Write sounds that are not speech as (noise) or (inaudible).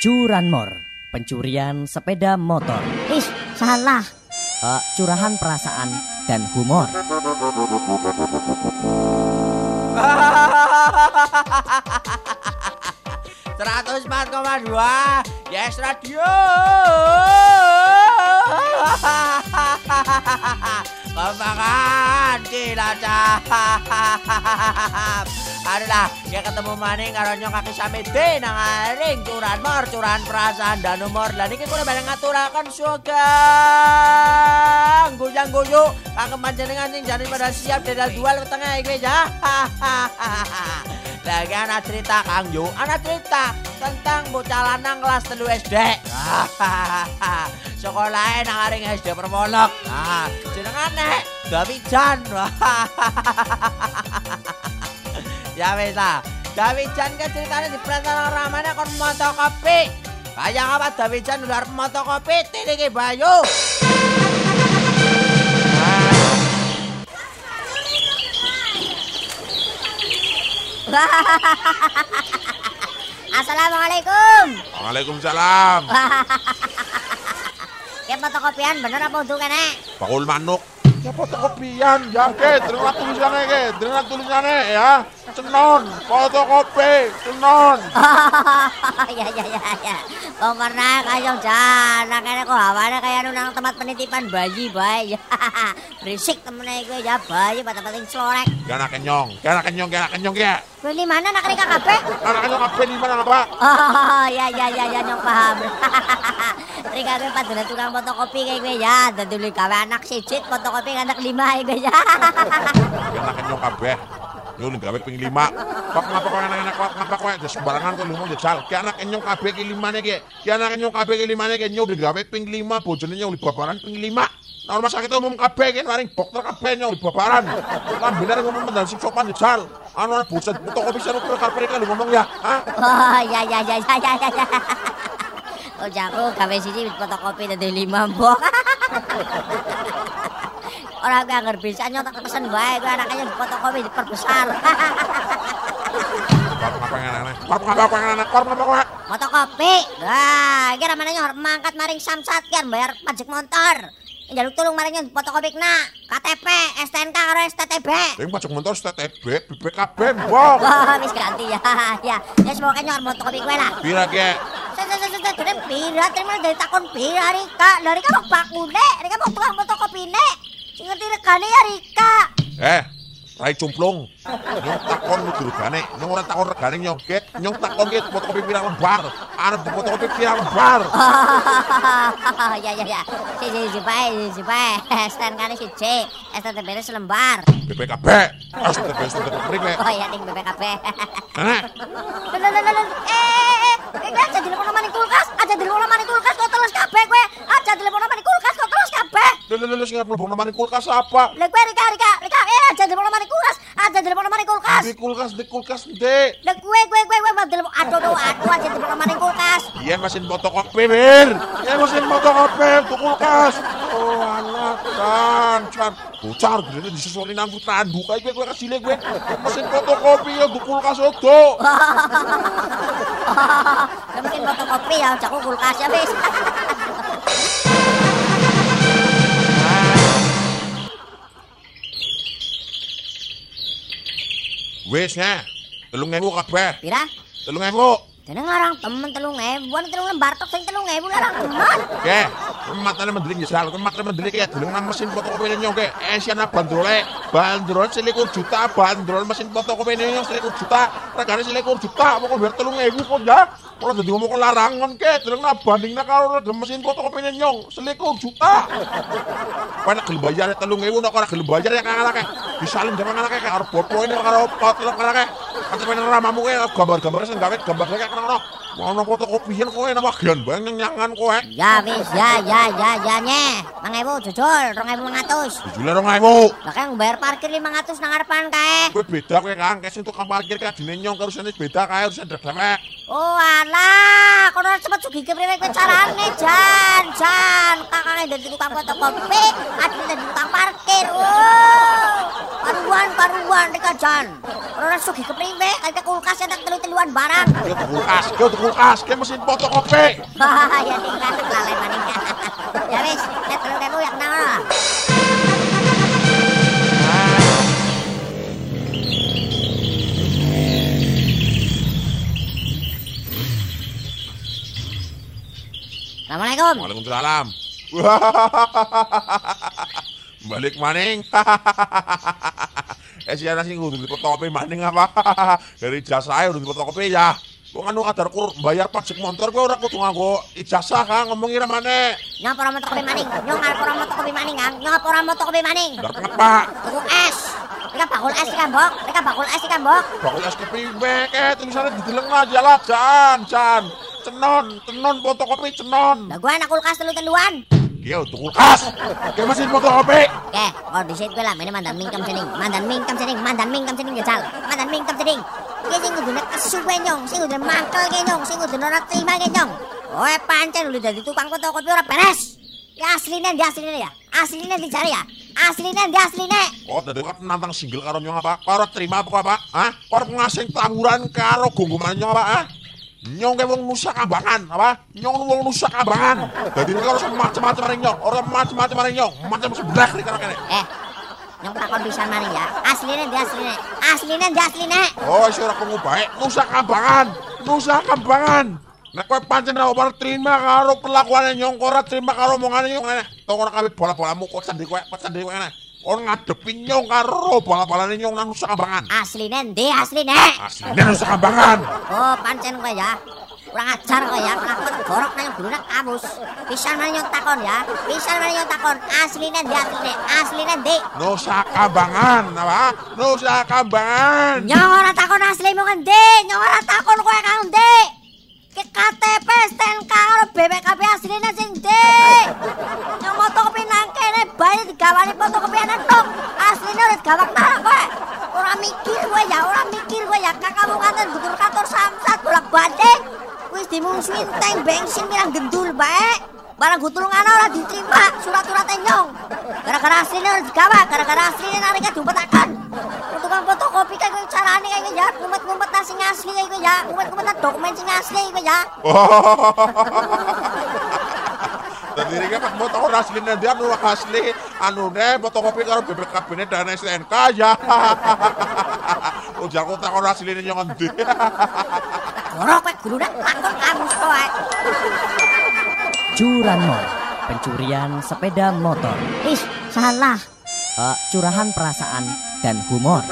Curanmor, pencurian sepeda motor. Ih, salah. Eh, curahan perasaan dan humor. Seratus empat koma dua Yes Radio Kembangan Cilacap Aduh ya ketemu maning karo nyong kaki samete nang aring curan mor curan perasaan dan umur. Lan iki kula bareng ngaturaken sugeng. Guyang guyu kangge panjenengan sing jane pada siap dedal dual tengah ya. (laughs) Lagi anak cerita Kang. Yu anak cerita tentang bocah lanang kelas telu SD (laughs) sekolahnya nang aring SD Permolok. Nah jenengane Dawijan (laughs) ya wis lah Dawijan ke ceritanya di perantara ramanya kon moto kopi kayak apa Dawijan udah moto kopi tiliki bayu Assalamualaikum. Waalaikumsalam. (laughs) Ya fotokopian bener apa untuk kene? Bakul manuk. Ya fotokopian, ya ke, dengar tulisannya ke, dengar tulisannya ya. Cenon, fotokopi, cenon. (laughs) ya ya ya ya. Wong pernah kayong jana kene kok hawane kaya nang tempat penitipan bayi bae. (laughs) Berisik temene iku ya bayi pada penting slorek. Gana kenyong, gana kenyong, gana kenyong ya. Kowe di mana nak rika kabeh? Gana kenyong apa di mana apa? (laughs) Oh ya ya ya ya nyong paham. Kowe padahal tukang fotokopi kayak gue ya, dadi gawe anak siji fotokopi anak lima iku ya. Gana kenyong kabeh. Yo ning gawe ping 5. Kok ngapa kok enak-enak kok ngapa kok wis sembarangan kok lumo jajal. Ki anak kenyong kabeh ki 5 ki. Ki anak kenyong kabeh ki 5 ki nyuw digawe ping 5 bojone nyuw babaran ping 5. Nah, rumah sakit umum kabeh ki maring dokter kabeh nyuw babaran. Lan bener ngomong mendan sing sopan jajal. Anu bocah fotokopi seru karep kan ngomong ya. Oh ya ya ya ya ya ya. Jago gawe siji fotokopi dadi lima mbok. (laughs) Orang gue anggar bisa nyotok pesen bae gue anaknya fotokopi diperbesar. Fotokopi. Nah, iki ramane harus mangkat maring samsat kan bayar pajak motor. Jaluk tulung maring fotokopi kena KTP, STNK karo STTB. Yang pajak motor STTB, BPKB, mbok. (laughs) Wah, wis ganti ya. Ya, ya semoga nyor fotokopi kowe lah. Pira ki? Dene pira terima dari takon pira Rika. Lah Rika mau bakune, Rika mau tukang fotokopine. Sing ngerti regane ya Rika. Eh, Rai cumplung. Nyong takon lu durgane. Nyong ora takon regane nyong ket. Nyong takon ket fotokopi pirang lembar. Arep fotokopi pirang lembar. (laughs) ya ya ya. Si si si bae, si bae. STNK-ne siji, STTB-ne selembar. BPKB. STB STB priwe. Oh ya ding BPKB. (laughs) Nah, Lho lho lho lho. Eh, eh, eh, aja dilebokno maning kulkas, aja dilebokno maning kulkas kok terus kabeh kowe. Aja dilebokno maning kulkas kok terus lho sing arep mlebu nomane kulkas apa? Lah kowe Rika Rika Rika eh aja dilebokno maning kulkas, aja dilebokno maning kulkas. Di kulkas, di kulkas, Dek. Lah kowe kowe kowe kowe dilebok aduh aduh aduh aja dilebokno maning kulkas. Iya mesin fotokopi. Iya mesin fotokopi untuk kulkas. Oh, anak kan, can. Bocah gede disusurin nang tanduk kae kowe kasih gue. Mesin fotokopi ya untuk kulkas odo. Mungkin fotokopi ya jago (laughs) kulkas ya wis. (laughs) Wesnya, Nek. Telung ewu kabeh. Pira? Telung ewu. Jeneng larang temen telung ewan telung lembar tok sing telung ngebu, larang temen. Oke, matane mendelik ya sal, matane mendelik ya delengan mesin fotokopi nyong ke Asiana eh, bandrole, bandrol selikur juta, bandrol mesin fotokopi nyong selikur juta, regane selikur juta, pokok biar telung ngebu kok ya. Kalau jadi ngomong larang kan ke, deleng na bandingna karo mesin fotokopi nyong selikur juta. Panak gelem bayar telung ngebu, nak ora gelem bayar ya kakak kakek. Ya Disalin jaman kakek karo bopo ini karo potlok kakek. Kata pengen ramamu ke gambar-gambar sing gawe gambar kakek ngono. Ono fotokopian kowe nang bagian bae nyangan kowe. Ya wis ya ya ya ya nye. 2000 jujur 2500. Jujule 2000. Lah kan bayar parkir 500 nang ngarepan kae. Kowe beda kowe Kang, kes tukang parkir kae dine nyong terus ini beda kae harus ada dewek. Oh alah, kono cepet sugi ke priwe kowe carane jan jan. Kakake dadi tukang fotokopi, adine dadi tukang parkir. Oh. Rek jan. Ora sugih kepriwe kaya kulkas tak telu-teluan barang. Tuku kulkas, yo kulkas, ke mesin fotokopi. (laughs) ya tinggal lalai maning. ya wis, nek telu telu yang nang. Assalamualaikum. Waalaikumsalam. (laughs) Balik maning. (laughs) eh si anak sing kudu fotokopi maning apa? (laughs) Dari jasa ae kudu fotokopi ya. Kok anu kadar kur bayar pajak motor kowe ora kudu nganggo ijazah Kang ngomong ira maneh. Nyong ora moto kopi maning. Nyong ora moto kopi maning, Kang. Nyong ora moto kopi maning. Dar kenapa? Tuku es. Rika bakul es ikan bok. Rika bakul es ikan bok. Bakul es kepriwe ke tulisannya dideleng aja lah Jan, Jan. Cenon, cenon fotokopi cenon. Lah gua anak kulkas telu-teluan. Yo tuku kulkas. Ke mesin fotokopi. Oke, oh di situ lah, ini mandan mingkem cening, mandan mingkem cening, mandan mingkem cening jajal, mandan mingkem cening. Iki sing kudu nek kesuwe nyong, sing kudu mangkel ke nyong, sing kudu ora terima ke nyong. Oe pancen udah jadi tukang fotokopi ora beres. Ya aslinya dia aslinya ya, aslinya dicari ya, aslinya dia aslinya. Oh, dadi kok nantang single karo nyong apa? Karo terima apa apa? Hah? Karo ngasing tawuran karo gungguman nyong apa? Hah? Nyong ke wong Nusa Kambangan, apa? Nyong wong Nusa Kambangan. Dadi karo macam-macam ring nyong, ora macam-macam ring nyong, macam sebelah ning karo kene. Eh, nyong takon pisan maning ya, aslinya dia aslinya, aslinya dia aslinya. Oh, iso ora pengu bae. Nusa Kambangan. Nusa Kambangan. Nek kowe pancen ora terima karo perlakuane nyong, ora terima karo omongane nyong ngene. Tok ora kabeh bola-bolamu kok sendiri kowe, kok sendiri kowe ngene. Ora ngadepi nyong karo bola-bolane nyong nang Nusa Kambangan. Aslinya dia aslinya. Asline Nusa Kambangan. Oh, pancen kowe ya. Kurang ajar kowe ya, ngakon gorok nang guru nak kamus. Pisan mana nyong takon ya. Pisan mana nyong takon. Asline ndi asline? Asline ndi? Nusa Kambangan, apa? Nusa Kambangan. Nyong ora takon aslimu kan ndi? Nyong ora takon kowe kang ndi? Ki KTP STNK karo BPKB asline sing ndi? Nyong fotokopi nang kene bae digawani fotokopi anak tok. Asline ora digawak nang kowe. Ora mikir kowe ya, ora mikir kowe ya. Kakakmu kantor butur kantor samsat bolak-balik. Wis dimungsuin tank bensin pirang gendul bae. Barang gutulungan ora diterima surat-surat nyong. Gara-gara asline ora digawa, gara-gara asline narika diumpetaken. Tukang fotokopi kayak gue carane kayak gue ya, ngumpet-ngumpet nang sing asli kayak ya, ngumpet-ngumpet nang dokumen sing asli gue ya. Dadi iki pas foto ora asline dia anu asli anune fotokopi karo BPKB ne dan STNK ya. (laughs) Ujar kok tak ora asline nyong endi. (laughs) Gorok kowe gurune takon kamu kowe. Curanmor, pencurian sepeda motor. Ih, salah. Eh, curahan perasaan dan humor.